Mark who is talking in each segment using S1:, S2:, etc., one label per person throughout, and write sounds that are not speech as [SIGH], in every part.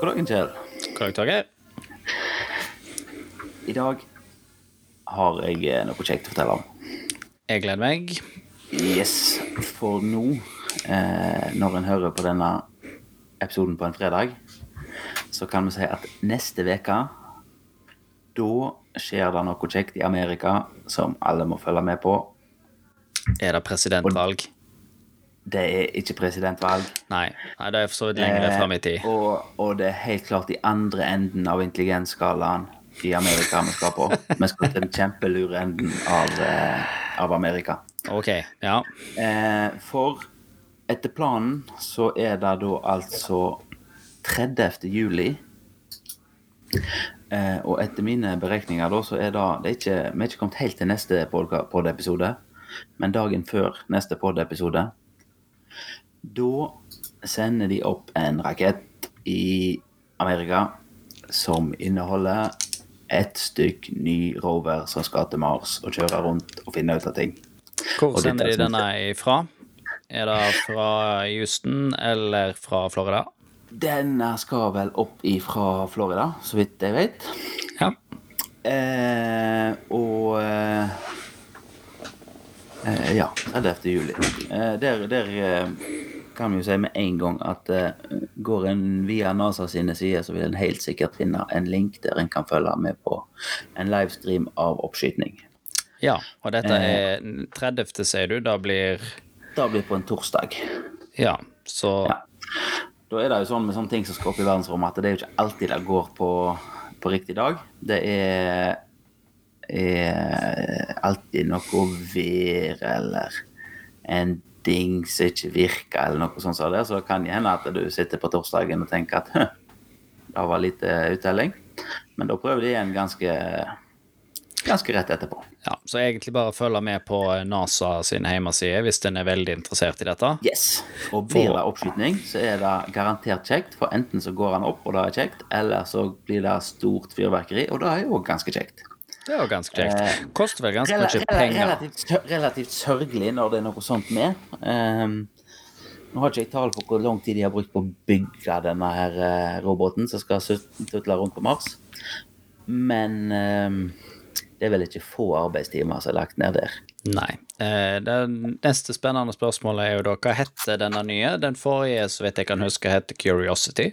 S1: God dagen, Kjell.
S2: God dag, Torgeir.
S1: I dag har jeg eh, noe kjekt å fortelle om.
S2: Jeg gleder meg.
S1: Yes, for nå, eh, når en hører på denne episoden på en fredag, så kan vi si at neste uke, da skjer det noe kjekt i Amerika som alle må følge med på.
S2: Er det presidentvalg?
S1: Det er ikke presidentvalg.
S2: Nei, Nei det er for så vidt lenger fram i tid.
S1: Eh, og, og det er helt klart i andre enden av intelligensskalaen i Amerika vi skal på. Vi skal til den kjempelure enden av, eh, av Amerika.
S2: Ok, ja.
S1: Eh, for etter planen så er det da altså 30. juli. Eh, og etter mine beregninger da, så er det, det er ikke, Vi er ikke kommet helt til neste pod-episode, men dagen før neste pod-episode. Da sender de opp en rakett i Amerika som inneholder et stykk ny rover som skal til Mars og kjøre rundt og finne ut av ting.
S2: Hvor
S1: Og
S2: sender de denne ifra? Er det fra Houston eller fra Florida?
S1: Denne skal vel opp ifra Florida, så vidt jeg vet.
S2: Ja.
S1: Eh, og eh, eh, Ja, 30. juli. Eh, der der eh, kan vi jo si med en gang at eh, går en via NASA sine sider, så vil en helt sikkert finne en link der en kan følge med på en livestream av oppskyting.
S2: ja. Og dette er 30., sier du. Da blir
S1: Da blir på en torsdag.
S2: Ja, så
S1: Ja. Da er det jo sånn med sånne ting som skal opp i verdensrommet, at det er jo ikke alltid det går på, på riktig dag. Det er, er alltid noe vær eller en ding som ikke virker, eller noe sånt. Så. Så kan det hende at du sitter på torsdagen og tenker at «Hø, det var lite uttelling. Men da prøver de igjen ganske, ganske rett etterpå.
S2: Ja, så egentlig bare følge med på NASA sin hjemmeside hvis en er veldig interessert i dette.
S1: Yes. Og blir det oppskyting, så er det garantert kjekt. For enten så går han opp, og det er kjekt, eller så blir det stort fyrverkeri, og det er jo ganske kjekt.
S2: Det jo ganske kjekt. Koster vel ganske mye penger.
S1: relativt, relativt sørgelig når det er noe sånt med. Um, nå har ikke jeg tall på hvor lang tid de har brukt på å bygge denne her eh, roboten som skal tutle rundt på Mars. Men um, det er vel ikke få arbeidstimer som er lagt ned der.
S2: Nei. Eh, Det neste spennende spørsmålet er jo da hva heter denne nye? Den forrige, så vidt jeg kan huske, heter Curiosity.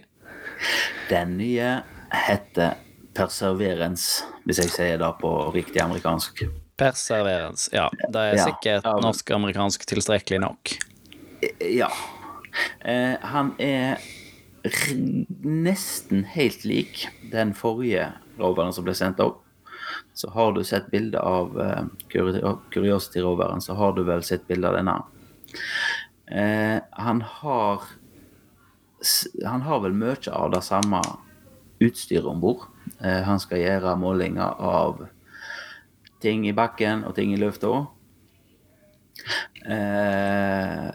S1: Den nye heter Perseverance, hvis jeg sier det på riktig amerikansk.
S2: Perseverance. Ja, det er
S1: Ja,
S2: sikkert
S1: ja.
S2: norsk-amerikansk tilstrekkelig nok.
S1: Ja. Eh, han er nesten helt lik den forrige roveren som ble sendt opp. Så har du sett bilde av eh, Curi- Curiosity-roveren, så har du vel sett bilde av denne. Eh, han har Han har vel mye av det samme utstyret om bord. Eh, han skal gjøre målinger av ting i bakken og ting i lufta. Eh,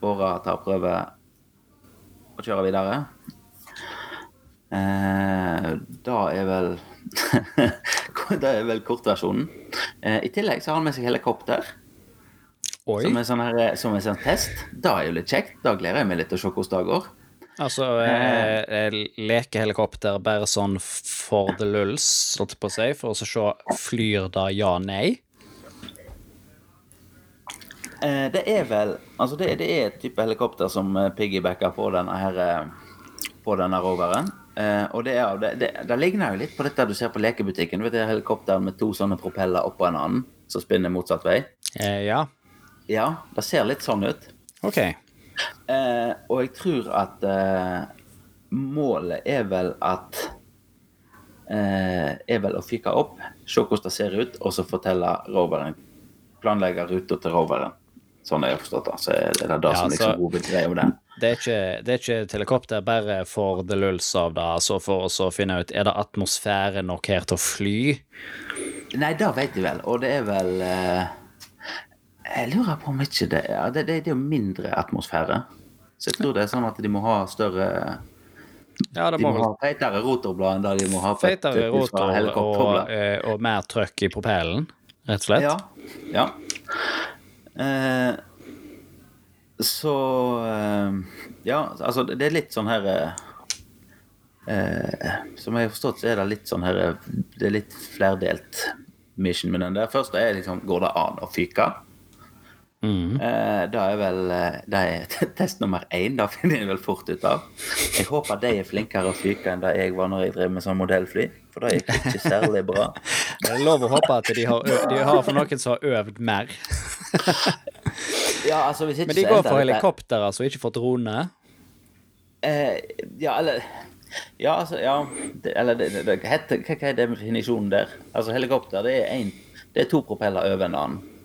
S1: Bora tar prøve og kjører videre. Eh, da er vel [LAUGHS] Det er vel kortversjonen. Eh, I tillegg så har han med seg helikopter,
S2: Oi.
S1: som er sånn, sånn test. Da er jo litt kjekt. Da gleder jeg meg litt til å se hvordan det går.
S2: Altså, eh, eh, lekehelikopter bare sånn for the lulls, holdt på å si, for å se flyr det ja, nei?
S1: Eh, det er vel Altså, det, det er et type helikopter som eh, piggybacker på denne her eh, På denne roveren. Eh, og det, er, det, det, det ligner jo litt på dette du ser på lekebutikken. Du vet det helikopteret med to sånne propeller oppå en annen som spinner motsatt vei?
S2: Eh, ja.
S1: Ja, det ser litt sånn ut.
S2: OK.
S1: Eh, og jeg tror at eh, målet er vel at eh, Er vel å fyke opp, se hvordan det ser ut, og så fortelle roveren Planlegge ruta til roveren. Sånn jeg har forstått det. Så er det det
S2: Ja,
S1: som liksom hovedgreia med det.
S2: Det er, ikke, det er ikke et helikopter bare for the lulls av det, altså for å finne ut er det atmosfære nok her til å fly.
S1: Nei, det vet jeg vel. Og det er vel eh, Jeg lurer på om ikke det er det, det, det er jo mindre atmosfære. Så jeg tror det er sånn at de må ha større
S2: Ja,
S1: De
S2: må vel
S1: ha feitere rotorblad enn det de må ha
S2: feitere rotor og, eh, og mer trøkk i propellen, rett og slett.
S1: Ja. ja. Eh, så eh, Ja, altså det er litt sånn her eh, eh, Som jeg har forstått, så er det litt sånn her Det er litt flerdelt mission med den der. Først er liksom Går det an å fyke?
S2: Mhm.
S1: Eh, det er vel eh, Det er [LAUGHS] test nummer én. Det finner jeg vel fort ut av. Jeg håper de er flinkere å fyke enn det jeg var når jeg drev med sånn modellfly. For det gikk ikke særlig bra. [LAUGHS]
S2: Det er lov å håpe at de har, de har for noen som har øvd mer. [LAUGHS]
S1: Ja, altså
S2: Men de går for helikopter, altså, ikke for drone.
S1: Eh, ja, eller Ja, altså, ja det, Eller det, det, det, hva, hva er definisjonen der? Altså, helikopter, det er en Det er to propeller over en annen.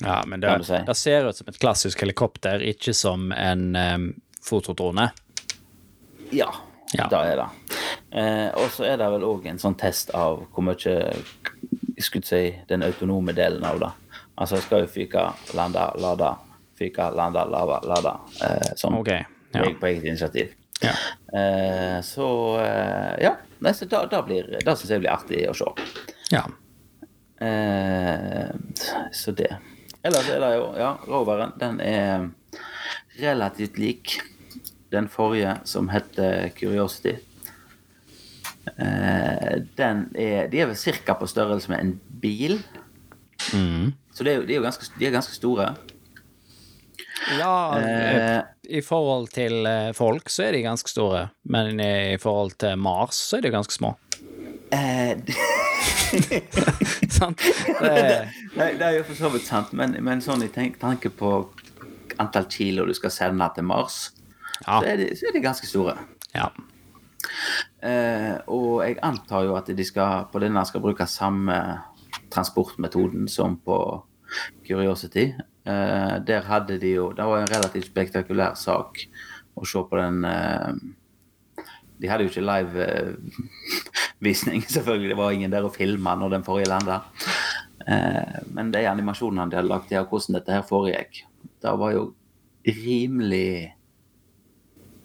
S2: Ja, men det,
S1: si.
S2: det ser ut som et klassisk helikopter, ikke som en um, fototrone.
S1: Ja,
S2: Ja.
S1: det er det. Eh, og så er det vel òg en sånn test av hvor mye skulle si, den autonome delen av det. Altså, jeg skal jo fyke, lande, lade, fyke, lande, lade, lade. Eh, sånn
S2: okay, ja.
S1: på eget initiativ.
S2: Ja.
S1: Eh, så eh, ja. Da, da blir, det syns jeg blir artig å se.
S2: ja.
S1: Eh, så det. Ellers er det jo Ja, roveren, den er relativt lik den forrige, som heter Curiosity. Eh, den er De er vel ca. på størrelse med en bil.
S2: Mm.
S1: Så det er jo, de er jo ganske, de er ganske store.
S2: Ja,
S1: Eh,
S2: i forhold til eh, folk så er de ganske store, men i forhold til Mars så er de ganske små.
S1: eh, [LAUGHS] [LAUGHS]
S2: Sant? [LAUGHS] Det er,
S1: Nei, det er jo for så vidt sant, men, men sånn i tanke på antall kilo du skal sende til Mars,
S2: ja,
S1: så, er de, så er de ganske store.
S2: ja.
S1: Eh, og jeg antar jo at de skal, på denne skal bruke samme transportmetoden som på Curiosity. Eh, der hadde de jo Det var en relativt spektakulær sak å se på den eh, De hadde jo ikke live-visning, [LAUGHS] selvfølgelig. Det var ingen der å filme når den forrige landa. Eh, men de animasjonene de hadde lagt til, og hvordan dette her foregikk, det var jo rimelig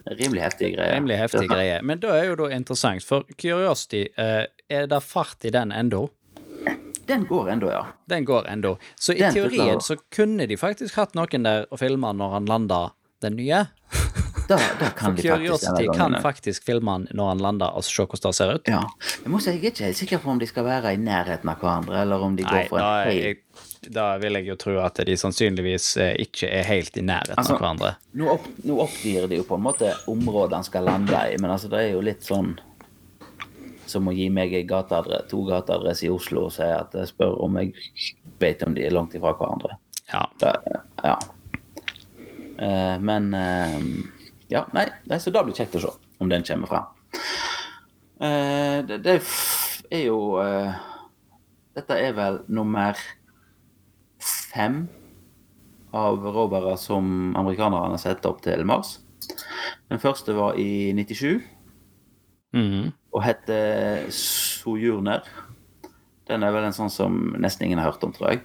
S1: Rimelig heftige greier.
S2: Rimelig heftig greie. Men da er jo da interessant, for Curiosity, eh, er det fart i den ennå?
S1: Den går ennå, ja.
S2: Den går ennå. Så i
S1: Den
S2: teorien så kunne de faktisk hatt noen der og filma når han landa den nye.
S1: Da, da kan
S2: For Curiosity kan faktisk filme han når han lander, og se hvordan det ser ut.
S1: Ja. Jeg må si, jeg er ikke helt sikker på om de skal være i nærheten av hverandre, eller om de
S2: Nei,
S1: går for
S2: da,
S1: en
S2: da vil jeg jo tro at de sannsynligvis eh, ikke er helt i nærheten
S1: Altså,
S2: av hverandre.
S1: Nå, opp, nå oppgir de jo på en måte området han skal lande i, men altså det er jo litt sånn som å gi meg en gateadre, to gateadresser i Oslo og si at jeg spør om jeg vet om de er langt ifra hverandre.
S2: Ja.
S1: Da, ja. Eh, men eh, Ja, nei, så det blir kjekt å se om den kommer fram. Eh, det, det er jo Dette er vel nummer fem av rovere som amerikanerne setter opp til Mars. Den første var i 97
S2: Mhm.
S1: og heter Sojourner. Den er vel en sånn som nesten ingen har hørt om, tror jeg.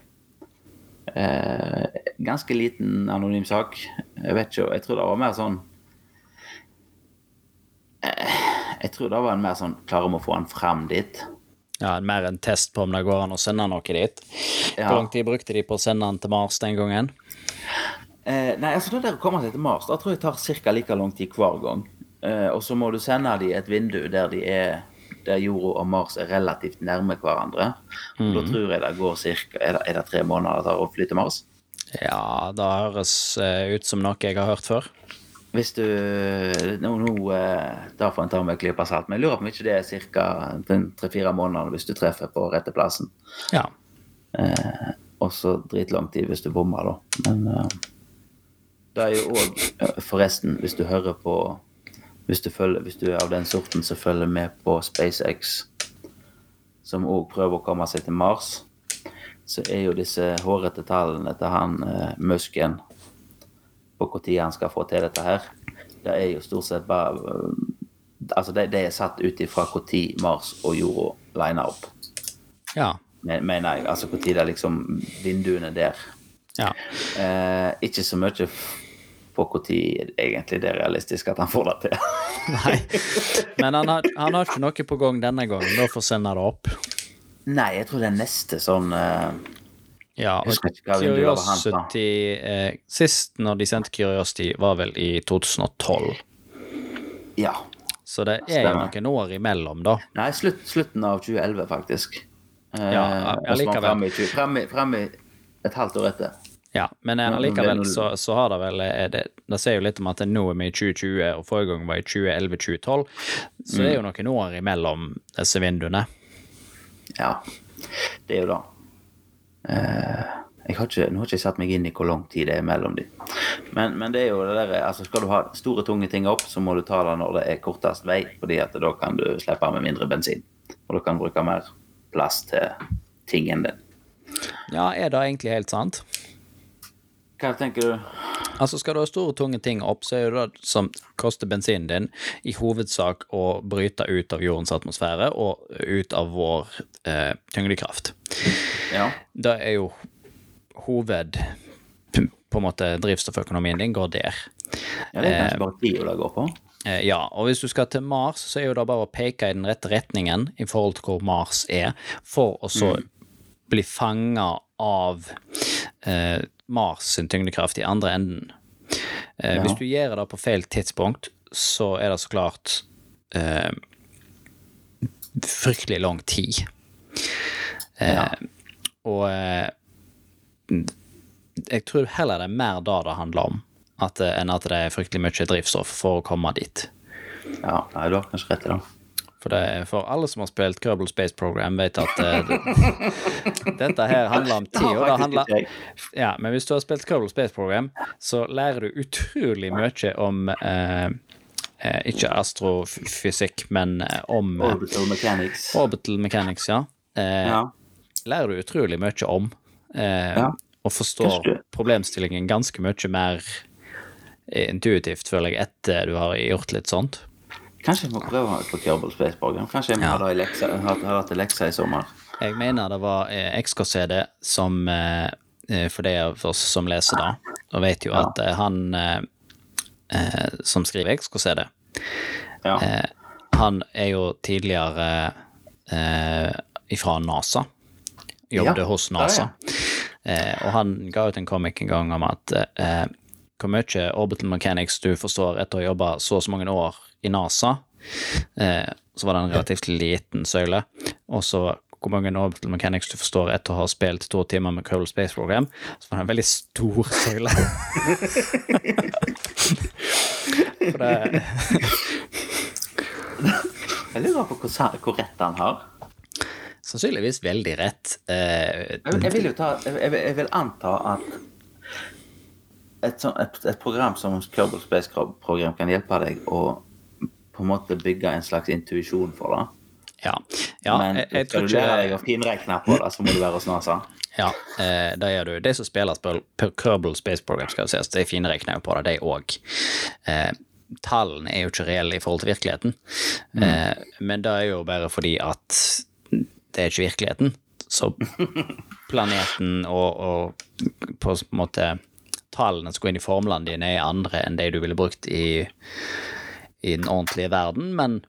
S1: Eh, ganske liten anonym sak. Jeg vet ikke, jeg tror det var mer sånn eh, Jeg tror det var en mer sånn Klarer vi å få han fram dit?
S2: ja, mer en test på om det går an å sende noe dit.
S1: Ja.
S2: Hvor lang tid brukte de på å sende den til Mars den gangen?
S1: Eh, nei, altså Når dere kommer seg til Mars, da tror jeg tar ca. like lang tid hver gang. Eh, og så må du sende de et vindu der de er der jorda og Mars er relativt nærme hverandre. Mm. Da tror jeg det går cirka, er det, er det tre måneder det tar å fly til Mars?
S2: Ja, det høres eh, ut som noe jeg har hørt før.
S1: Hvis du Nå, nå eh, Da får en ta med en klype salt, men jeg lurer på om ikke det er ca. tre-fire måneder hvis du treffer på rette plassen.
S2: Ja.
S1: Og så dritlang tid hvis du bommer, da. Men eh, det er jo òg Forresten, hvis du hører på hvis du, følger, hvis du er av den sorten som følger med på SpaceX, som òg prøver å komme seg til Mars, så er jo disse hårete tallene til han eh, Musken på når han skal få til dette her, det er jo stort sett bare eh, Altså, det, det er satt ut ifra når Mars og jorda liner opp,
S2: Ja.
S1: men- mener jeg. Altså når det er liksom vinduene der.
S2: ja.
S1: Eh, ikke så mye på når egentlig det er realistisk at han får det til. [LAUGHS]
S2: Nei. Men han har, han har ikke noe på gang denne gangen, da får sende det opp.
S1: Nei, jeg tror det er neste sånn uh,
S2: Ja, og. Curiosity eh, Sist når de sendte Curiosity, var vel i 2012.
S1: Ja.
S2: Så det er jo noen år imellom, da.
S1: Nei, slutt, slutten av 2011, faktisk.
S2: Ja, ja,
S1: Eh, og så var
S2: likevel.
S1: han fremme i 20 Fremme, et halvt år etter.
S2: Ja, men allikevel så, så har det vel Det, det sier jo litt om at nå er vi i 2020, og forrige gang var i 2011-2012. Så det er jo noen år imellom disse vinduene.
S1: Ja, det er jo det. Eh, jeg har ikke, nå har ikke jeg satt meg inn i hvor lang tid det er mellom de. Men, men det er jo det der, altså skal du ha store, tunge ting opp, så må du ta det når det er kortest vei, fordi at da kan du slippe av med mindre bensin. Og du kan bruke mer plass til tingen din.
S2: Ja, er det egentlig helt sant?
S1: Hva tenker du?
S2: Altså, skal du ha store, tunge ting opp, så er jo det som koster bensinen din, i hovedsak å bryte ut av jordens atmosfære og ut av vår eh, tyngdekraft.
S1: Ja.
S2: Det er jo hoved på en måte drivstofføkonomien din går der.
S1: ja, det er kanskje bare tida det går på.
S2: Eh, ja, og hvis du skal til Mars, så er jo det bare å peke i den rette retningen i forhold til hvor Mars er, for å så bli fanga av eh, Mars sin tyngdekraft i andre enden. Eh,
S1: Ja.
S2: Hvis du gjør det på feil tidspunkt, så er det så klart eh, fryktelig lang tid. Eh,
S1: Ja.
S2: Og eh, jeg tror heller det er mer da det handler om, at, eh, enn at det er fryktelig mye drivstoff for å komme dit.
S1: Ja, nei, du har kanskje rett i det.
S2: For, det, for alle som har spilt Kerbal Space Program, vet at eh, det, [LAUGHS] dette her handler om tid. Og det handler, ja, men hvis du har spilt Kerbal Space Program, så lærer du utrolig mye om eh, eh, Ikke astrofysikk, men eh, om eh,
S1: Orbital mechanics.
S2: orbital mechanics, ja. Eh,
S1: Ja.
S2: Lærer du utrolig mye om. Eh,
S1: Ja.
S2: Og forstår problemstillingen ganske mye mer intuitivt, føler jeg, etter du har gjort litt sånt.
S1: Kanskje jeg må prøve på Kerbal Space Program. Kanskje jeg må
S2: Ja.
S1: ha Alexa, har, ha, ha det til leksa i sommer.
S2: Jeg mener det var eh, XKCD som eh, eh, For de av oss som leser da, og vet jo
S1: Ja.
S2: at eh, han eh, eh, som skriver XKCD,
S1: Ja.
S2: eh, han er jo tidligere eh, ifra NASA. Jobbet
S1: Ja,
S2: hos NASA. Eh, og han ga ut en comic en gang om at eh, hvor mye orbital mechanics du forstår etter å ha jobba så og så mange år i NASA. Eh, så var det en relativt liten søyle. Og så hvor mange orbital mechanics du forstår etter å ha spilt to timer med Cold Space Program. Så var det en veldig stor søyle. [LAUGHS] For det
S1: Jeg lurer på hvor, hvor rett han har.
S2: Sannsynligvis veldig rett. Eh,
S1: Jeg, vil jo ta jeg, jeg, vil- jeg vil anta at et, sånt, et, et program som Kerbal Space Program kan hjelpe deg å på en måte bygge en slags intuisjon for det.
S2: ja. ja
S1: Men
S2: jeg, jeg
S1: skal du lære deg å finregne på det, så må du være hos NASA.
S2: Ja, eh, det gjør du. De som spiller spill, på Kerbal Space Program, skal sies, de finregner jo på det, de òg. Eh, tallene er jo ikke reelle i forhold til virkeligheten, eh, men det er jo bare fordi at det er ikke virkeligheten. Så planeten og, og på en måte tallene som går inn i formlene dine, er andre enn de du ville brukt i, i den ordentlige verden, men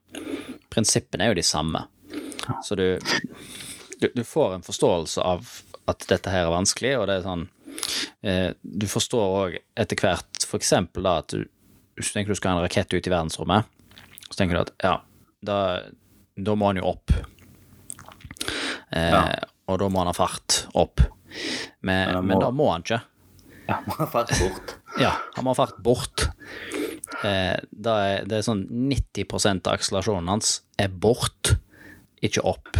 S2: prinsippene er jo de samme. Så du, du, du får en forståelse av at dette her er vanskelig, og det er sånn eh, Du forstår òg etter hvert eksempel da at du, hvis du tenker du skal ha en rakett ut i verdensrommet, så tenker du at ja, da, da må han jo opp. Eh,
S1: Ja.
S2: Og da må han ha fart opp. Men,
S1: Men må,
S2: men da må han ikke.
S1: Ja, må ha fart bort.
S2: Ja, han må ha fart bort. Eh, da er, det er sånn 90 av akselerasjonen hans er bort, ikke opp.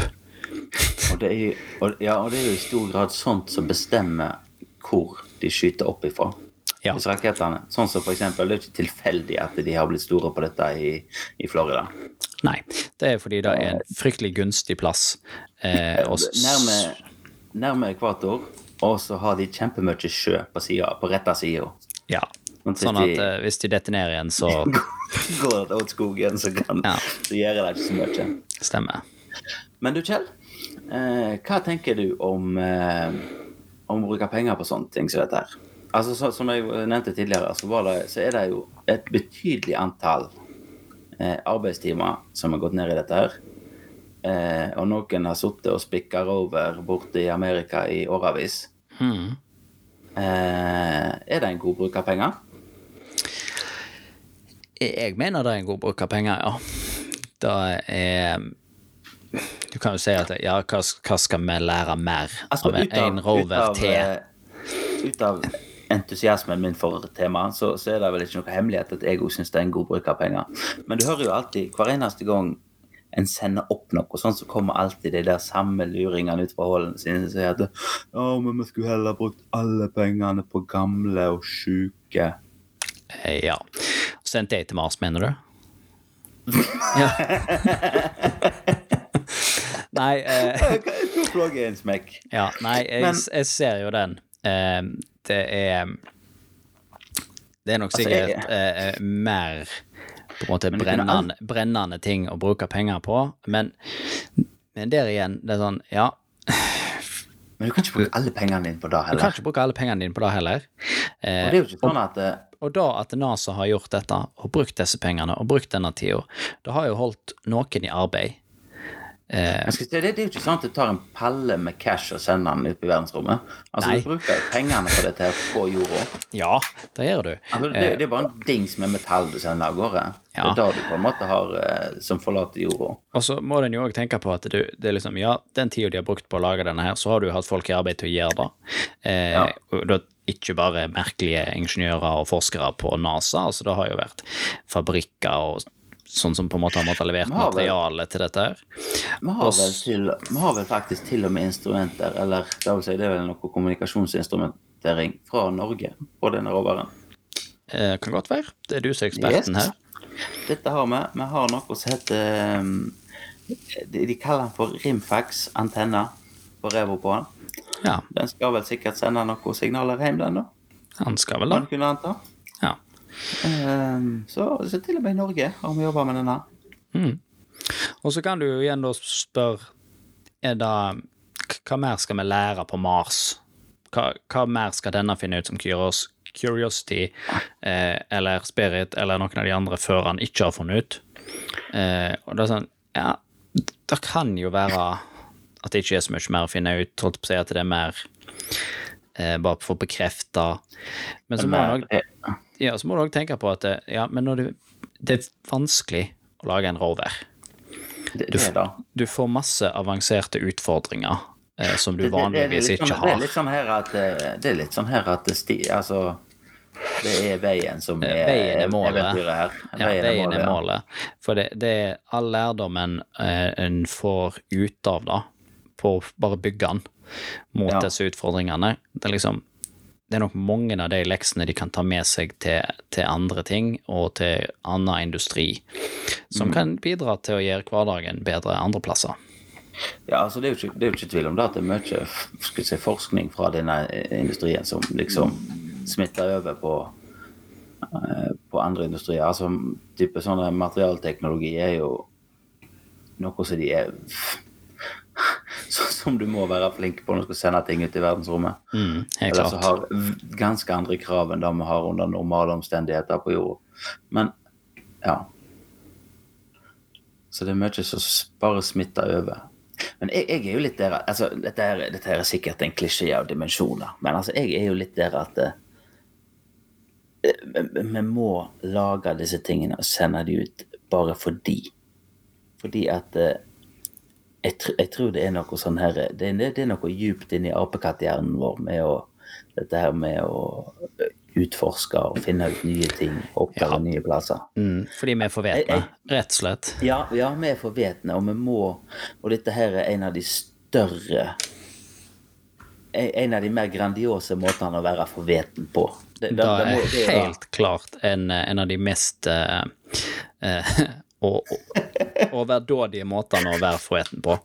S1: Og det, er, og, ja, og det er jo i stor grad sånt som bestemmer hvor de skyter opp ifra.
S2: Ja.
S1: Rakettene. Sånn som for eksempel, det er ikke tilfeldig at de har blitt store på dette i, i Florida.
S2: Nei, det er fordi det er en fryktelig gunstig plass. Eh,
S1: Nærme, nærme ekvator, og så har de kjempemye sjø på siden, på rette sida.
S2: Ja.
S1: Sånn at de-
S2: eh, hvis de detter ned igjen, så [LAUGHS]
S1: Går det åt skogen, så, kan,
S2: Ja.
S1: så gjør det ikke så mye.
S2: stemmer.
S1: Men du, Kjell. Eh, hva tenker du om, eh, om å bruke penger på sånne ting som dette her? Altså, så, Som jeg nevnte tidligere, så, var det, så er det jo et betydelig antall eh, arbeidstimer som har gått ned i dette her. Eh, og noen har sittet og spikka rover borte i Amerika i årevis.
S2: Hmm.
S1: Eh, er det en god bruk av penger?
S2: Jeg mener det er en god bruk av penger, ja. da er Du kan jo si at ja, hva, hva skal vi lære mer
S1: Altså,
S2: av en, rover til?
S1: eh, ut av entusiasmen min for temaet, så, så er det vel ikke noe hemmelighet at jeg òg syns det er en god bruk av penger. Men du hører jo alltid, hver eneste gang en sender opp noe, sånn så kommer alltid de der samme luringene ut fra hullene sine som sier at ja, men vi skulle heller brukt alle pengene på gamle og sjuke.
S2: Eh, Ja. Sendte jeg til Mars, mener du? [LAUGHS] ja. [LAUGHS] Nei eh,
S1: flagget er en smekk?
S2: Ja, nei, jeg, jeg ser jo den. Eh, det er Det er nok
S1: Altså,
S2: sikkert
S1: jeg-
S2: eh, eh, mer på en måte brennende, brennende ting å bruke penger på, men, men der igjen, det er sånn, ja
S1: Men du kan ikke bruke alle pengene dine på det
S2: Du kan
S1: heller.
S2: ikke bruke alle pengene dine på det heller.
S1: Og
S2: Eh,
S1: det er jo ikke sånn at eh,
S2: og da at NASA har gjort dette, og brukt disse pengene, og brukt denne tida, det har jo holdt noen i arbeid. Eh,
S1: si, det, det er jo ikke sånn at du tar en palle med cash og sender den ut i verdensrommet. Altså,
S2: Nei.
S1: du bruker pengene på dette her på jorda.
S2: ja, det gjør du.
S1: Altså, det, det er bare en dings med metall du sender av gårde. Det er da du på en måte har eh, som forlater jorda.
S2: Og så må den jo òg tenke på at du, det er liksom, ja, den tida de har brukt på å lage denne her, så har du hatt folk i arbeid til å gjøre det. Eh,
S1: Ja.
S2: og da ikke bare merkelige ingeniører og forskere på NASA, altså det har jo vært fabrikker og sånn som på en måte har måttet levert materiale til dette her.
S1: Vi har, vel til, vi har vel faktisk til og med instrumenter, eller det vil si det er vel noe kommunikasjonsinstrumentering fra Norge på denne roveren.
S2: Eh, kan godt være. Det er du som er eksperten
S1: Yes.
S2: her.
S1: Dette har vi. Vi har noe som heter um, de, kaller den for Rimfax antenne på revo på den.
S2: Ja,
S1: Den skal vel sikkert sende noen signaler hjem, den, da.
S2: han skal vel
S1: Man
S2: da.
S1: kunne anta.
S2: Ja.
S1: Um, så, så til og med i Norge har vi jobba med denne.
S2: Mm. Og så kan du jo igjen da spørre er det, Hva mer skal vi lære på Mars? Hva, hva mer skal denne finne ut som Kyros? Curiosity eh, eller Spirit eller noen av de andre før han ikke har funnet ut? Eh, og det er sånn Ja, det kan jo være at det ikke er så mye mer å finne ut. Holdt på å si at det er mer eh, bare for å bekrefte. Men så må du også ja, du tenke på at det, ja, du, det er vanskelig å lage en rover.
S1: er det.
S2: Du får masse avanserte utfordringer eh, som du
S1: Det- det- det er
S2: vanligvis ikke
S1: har. Det er litt sånn her at eh, Det er litt sånn her at det sti, altså, det er veien som er,
S2: Eh, Veien er målet.
S1: eventyret her.
S2: Ja, veien er
S1: ja.
S2: målet. For det, det er all lærdommen eh, en får ut av det, på å bare bygge den mot
S1: Ja.
S2: disse utfordringene. Det er liksom det er nok mange av de leksene de kan ta med seg til, til andre ting og til annen industri, som
S1: Mm.
S2: kan bidra til å gjøre hverdagen bedre andre plasser.
S1: Ja, altså det er, jo ikke, det er jo ikke tvil om det at det er mye si, forskning fra denne industrien som liksom smitter over på, eh, på andre industrier. Altså type sånne materialteknologi er jo noe som de er Som du må være flink på når du skal sende ting ut i verdensrommet.
S2: Mm, helt
S1: Eller som har ganske andre krav enn det vi har under normale omstendigheter på jorda. Men ja. Så det er mye som bare smitter over. Men jeg, jeg er jo litt der altså, dette, er, dette er sikkert en klisjé av dimensjoner, men altså, jeg er jo litt der at eh, vi- må lage disse tingene og sende de ut bare fordi. Fordi at eh, jeg, jeg tror det er noe sånn her Det, det er noe djupt inni apekatthjernen vår med å dette her med å utforske og finne ut nye ting, oppdage
S2: Ja.
S1: nye plasser.
S2: Mm, fordi vi er forvetne, rett og slett.
S1: Ja, ja, vi er forvetne, og vi må Og dette her er en av de større En av de mer grandiose måtene å være forveten på. Det, det må- det er-
S2: helt klart en, en av de mest uh, eh, og, og, overdådige måtene å være forveten på.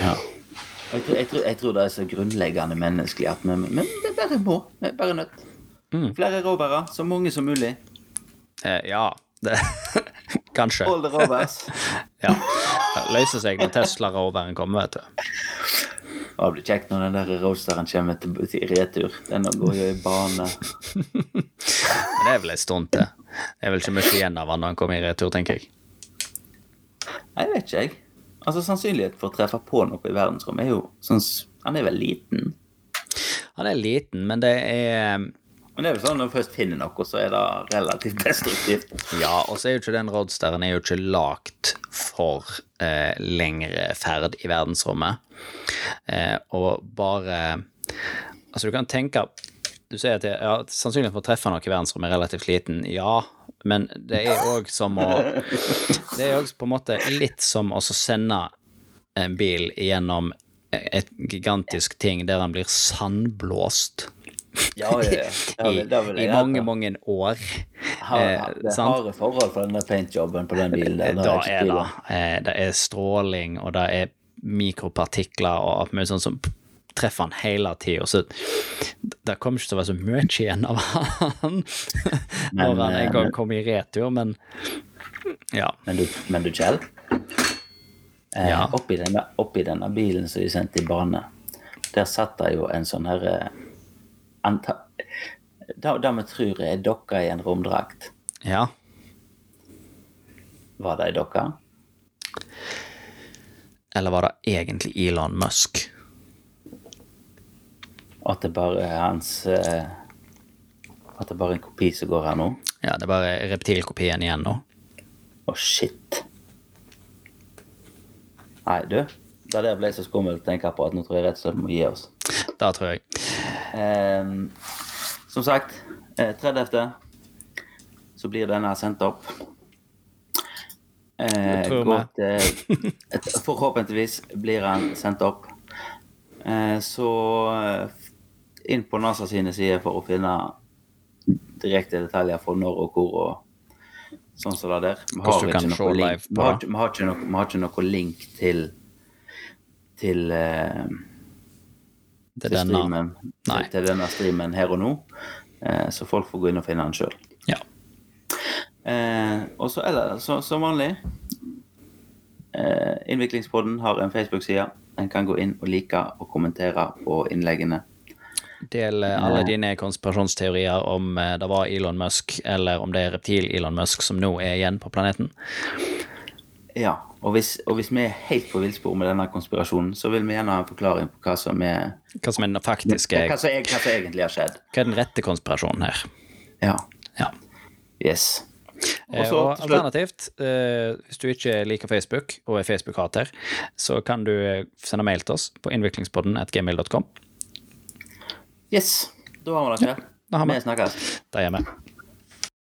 S1: Ja. Jeg tror, jeg, tror, jeg tror det er så grunnleggende menneskelig at vi, vi, vi bare må. Vi er bare nødt.
S2: Mm.
S1: Flere råbærer. Så mange som mulig.
S2: Eh, ja, det [LAUGHS] Kanskje.
S1: All the rovers. [LAUGHS]
S2: Ja. Det løser seg når Tesla-roveren kommer, vet du.
S1: Det blir kjekt når den der roasteren kommer til, til retur. Den går jo i bane. [LAUGHS]
S2: Men det er vel en stund til. Det er vel ikke mye igjen av han når han kommer i retur, tenker jeg.
S1: Nei, vet ikke jeg. Altså Sannsynlighet for å treffe på noe i verdensrommet er jo sånn Han er vel liten?
S2: Han er liten, men det er
S1: Men det er jo sånn når du først finner noe, så er det relativt destruktivt.
S2: Ja, og så er jo ikke den roadsteren er jo ikke lagt for eh, lengre ferd i verdensrommet. Eh, og bare Altså, du kan tenke Du sier at ja, sannsynligheten for å treffe noe i verdensrommet er relativt liten. Ja, men det er òg som å [LAUGHS] Det er òg på en måte litt som å sende en bil gjennom et gigantisk ting der han blir sandblåst
S1: Ja, ja, ja.
S2: I, i mange, mange år.
S1: Har,
S2: eh,
S1: det er harde forhold for denne paintjobben på den bilen. der,
S2: Da er det, eh, det er stråling, og det er mikropartikler og alt mulig sånn som treffer han hele tida. Så det kommer ikke til å være så mye igjen av han [LAUGHS] når han
S1: eh,
S2: en gang kommer i retur, men ja.
S1: Men du, men du Kjell? Eh,
S2: Ja.
S1: oppi, denne, oppi denne bilen som de sendte i bane, der satt det jo en sånn herre anta, det, det vi tror er dokka i en romdrakt.
S2: Ja.
S1: Var det ei dokke?
S2: Eller var det egentlig Elon Musk?
S1: At det bare er hans eh, At det bare er en kopi som går her nå?
S2: Ja, det er bare reptilkopien igjen nå.
S1: Å, shit. Nei, du. Det der ble så skummelt tenker tenke på at nå tror jeg rett og slett må gi oss.
S2: Da tror jeg.
S1: Eh, som sagt, eh, 30. så blir denne sendt opp. Eh,
S2: Det
S1: til- et- forhåpentligvis blir han sendt opp. Eh, så eh, inn på NASA sine sider for å finne direkte detaljer for når og hvor og sånn som det der. Vi
S2: Hvordan
S1: ikke noe link- vi har, vi har ikke noe, vi har ikke noe link til til
S2: uh,
S1: til,
S2: denne.
S1: streamen, til, til denne streamen her og nå. Eh, så folk får gå inn og finne den sjøl.
S2: Ja.
S1: Eh, og så er så, som vanlig eh, Innviklingspodden har en Facebook-side. En kan gå inn og like og kommentere på innleggene.
S2: Del eh, alle dine konspirasjonsteorier om eh, det var Elon Musk, eller om det er reptil-Elon Musk som nå er igjen på planeten.
S1: Ja, og hvis, og hvis vi er helt på villspor med denne konspirasjonen, så vil vi gjerne ha en forklaring på hva som er
S2: Hva som er den faktiske
S1: hva som, er, hva som egentlig har skjedd.
S2: Hva er den rette konspirasjonen her?
S1: Ja.
S2: Ja.
S1: Yes.
S2: Også,
S1: Og så
S2: og alternativt, eh, hvis du ikke liker Facebook og er Facebook-hater, så kan du eh, sende mail til oss på innviklingspodden.gmail.com.
S1: Yes. Da har vi det, Ja,
S2: da har vi.
S1: Vi snakkes.
S2: Der er vi.